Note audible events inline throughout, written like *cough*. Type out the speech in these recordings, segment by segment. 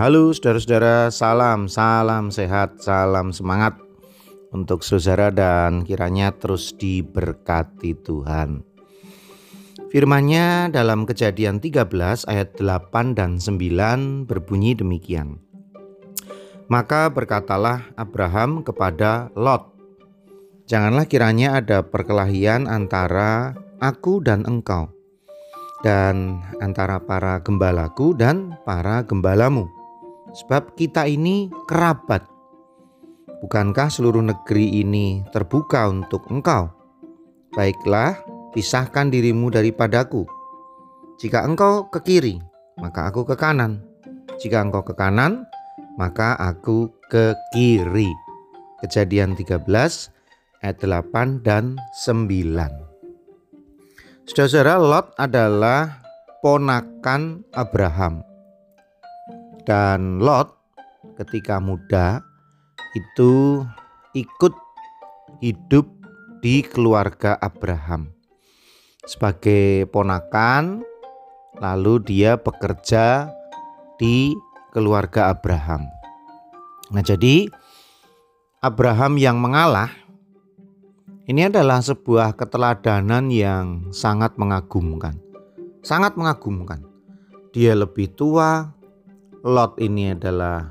Halo saudara-saudara, salam, salam sehat, salam semangat untuk saudara dan kiranya terus diberkati Tuhan. Firman-Nya dalam Kejadian 13 ayat 8 dan 9 berbunyi demikian. Maka berkatalah Abraham kepada Lot, Janganlah kiranya ada perkelahian antara aku dan engkau, dan antara para gembalaku dan para gembalamu sebab kita ini kerabat. Bukankah seluruh negeri ini terbuka untuk engkau? Baiklah, pisahkan dirimu daripadaku. Jika engkau ke kiri, maka aku ke kanan. Jika engkau ke kanan, maka aku ke kiri. Kejadian 13 ayat 8 dan 9. Saudara-saudara, Lot adalah ponakan Abraham. Dan Lot ketika muda itu ikut hidup di keluarga Abraham. Sebagai ponakan, lalu dia bekerja di keluarga Abraham. Nah, jadi Abraham yang mengalah ini adalah sebuah keteladanan yang sangat mengagumkan. Sangat mengagumkan. Dia lebih tua, Lot ini adalah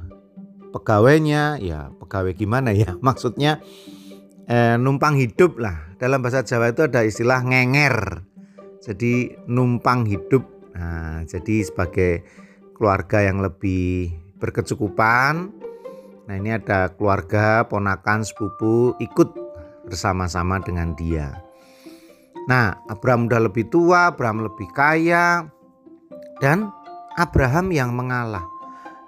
pegawainya, ya pegawai gimana ya? *laughs* Maksudnya eh, numpang hidup lah. Dalam bahasa Jawa itu ada istilah ngenger. Jadi numpang hidup. Nah, jadi sebagai keluarga yang lebih berkecukupan. Nah, ini ada keluarga, ponakan, sepupu ikut bersama-sama dengan dia. Nah, Abraham udah lebih tua, Abraham lebih kaya, dan Abraham yang mengalah.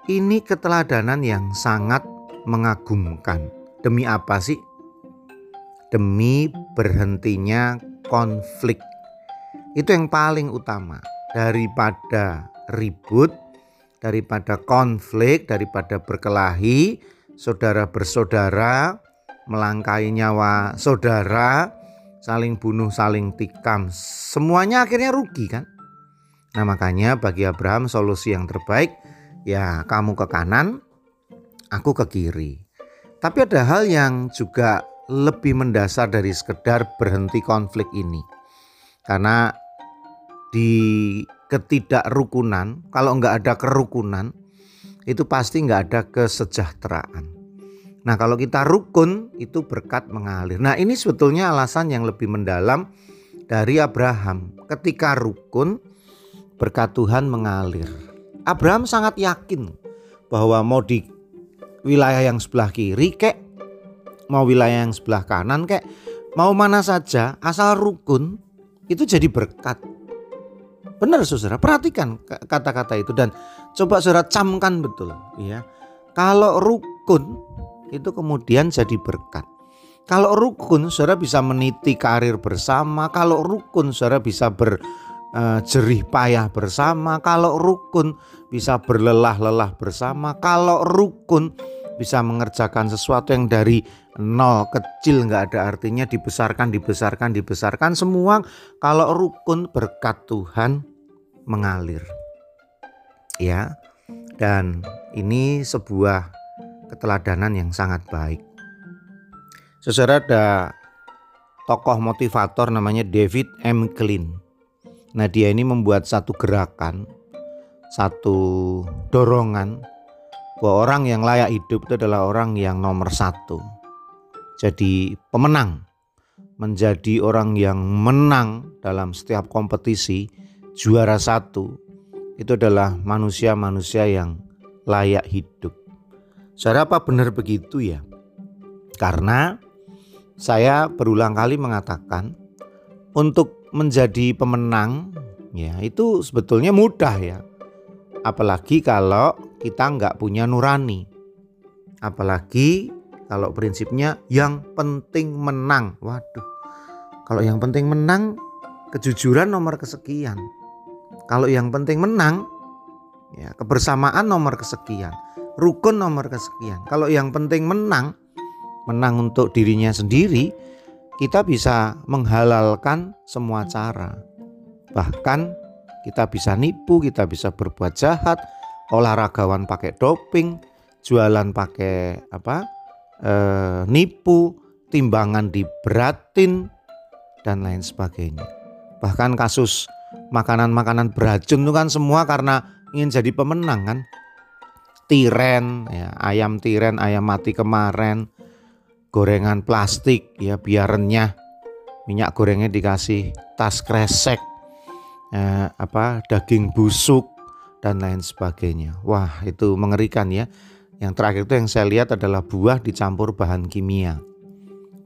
Ini keteladanan yang sangat mengagumkan. Demi apa sih? Demi berhentinya konflik. Itu yang paling utama daripada ribut, daripada konflik, daripada berkelahi, saudara bersaudara, melangkai nyawa saudara, saling bunuh, saling tikam. Semuanya akhirnya rugi kan? Nah, makanya bagi Abraham solusi yang terbaik ya kamu ke kanan, aku ke kiri. Tapi ada hal yang juga lebih mendasar dari sekedar berhenti konflik ini. Karena di ketidakrukunan, kalau nggak ada kerukunan, itu pasti nggak ada kesejahteraan. Nah kalau kita rukun itu berkat mengalir. Nah ini sebetulnya alasan yang lebih mendalam dari Abraham. Ketika rukun berkat Tuhan mengalir. Abraham sangat yakin bahwa mau di wilayah yang sebelah kiri kek, mau wilayah yang sebelah kanan kek, mau mana saja asal rukun itu jadi berkat. Benar saudara, perhatikan kata-kata itu dan coba saudara camkan betul ya. Kalau rukun itu kemudian jadi berkat. Kalau rukun saudara bisa meniti karir bersama, kalau rukun saudara bisa ber jerih payah bersama, kalau rukun bisa berlelah-lelah bersama, kalau rukun bisa mengerjakan sesuatu yang dari nol kecil nggak ada artinya dibesarkan dibesarkan dibesarkan semua kalau rukun berkat Tuhan mengalir. Ya dan ini sebuah keteladanan yang sangat baik. Saudara ada tokoh motivator namanya David M. Klein Nah, dia ini membuat satu gerakan, satu dorongan bahwa orang yang layak hidup itu adalah orang yang nomor satu. Jadi pemenang, menjadi orang yang menang dalam setiap kompetisi, juara satu, itu adalah manusia-manusia yang layak hidup. Saudara apa benar begitu ya? Karena saya berulang kali mengatakan untuk menjadi pemenang ya itu sebetulnya mudah ya. Apalagi kalau kita nggak punya nurani. Apalagi kalau prinsipnya yang penting menang. Waduh. Kalau yang penting menang kejujuran nomor kesekian. Kalau yang penting menang ya kebersamaan nomor kesekian. Rukun nomor kesekian. Kalau yang penting menang menang untuk dirinya sendiri kita bisa menghalalkan semua cara. Bahkan kita bisa nipu, kita bisa berbuat jahat, olahragawan pakai doping, jualan pakai apa? Eh, nipu, timbangan diberatin dan lain sebagainya. Bahkan kasus makanan-makanan beracun itu kan semua karena ingin jadi pemenang kan. Tiren, ya, ayam tiren, ayam mati kemarin, gorengan plastik ya biar renyah. Minyak gorengnya dikasih tas kresek eh, apa daging busuk dan lain sebagainya. Wah itu mengerikan ya. Yang terakhir itu yang saya lihat adalah buah dicampur bahan kimia.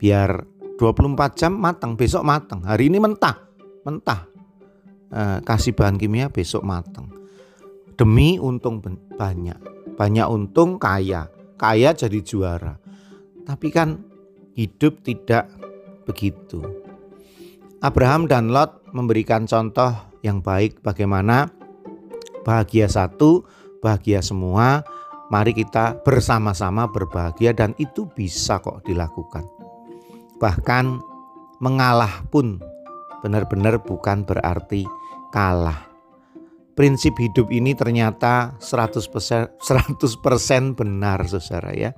Biar 24 jam matang besok matang. Hari ini mentah mentah. Eh, kasih bahan kimia besok matang. Demi untung banyak. Banyak untung kaya. Kaya jadi juara tapi kan hidup tidak begitu. Abraham dan Lot memberikan contoh yang baik bagaimana bahagia satu, bahagia semua. Mari kita bersama-sama berbahagia dan itu bisa kok dilakukan. Bahkan mengalah pun benar-benar bukan berarti kalah. Prinsip hidup ini ternyata 100%, 100% benar saudara ya.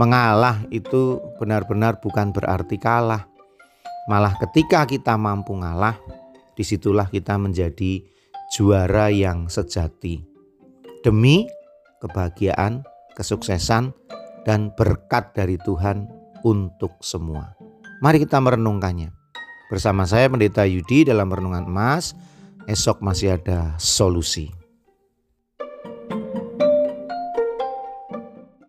Mengalah itu benar-benar bukan berarti kalah. Malah ketika kita mampu ngalah, di situlah kita menjadi juara yang sejati. Demi kebahagiaan, kesuksesan, dan berkat dari Tuhan untuk semua. Mari kita merenungkannya. Bersama saya Pendeta Yudi dalam Renungan Emas, esok masih ada solusi.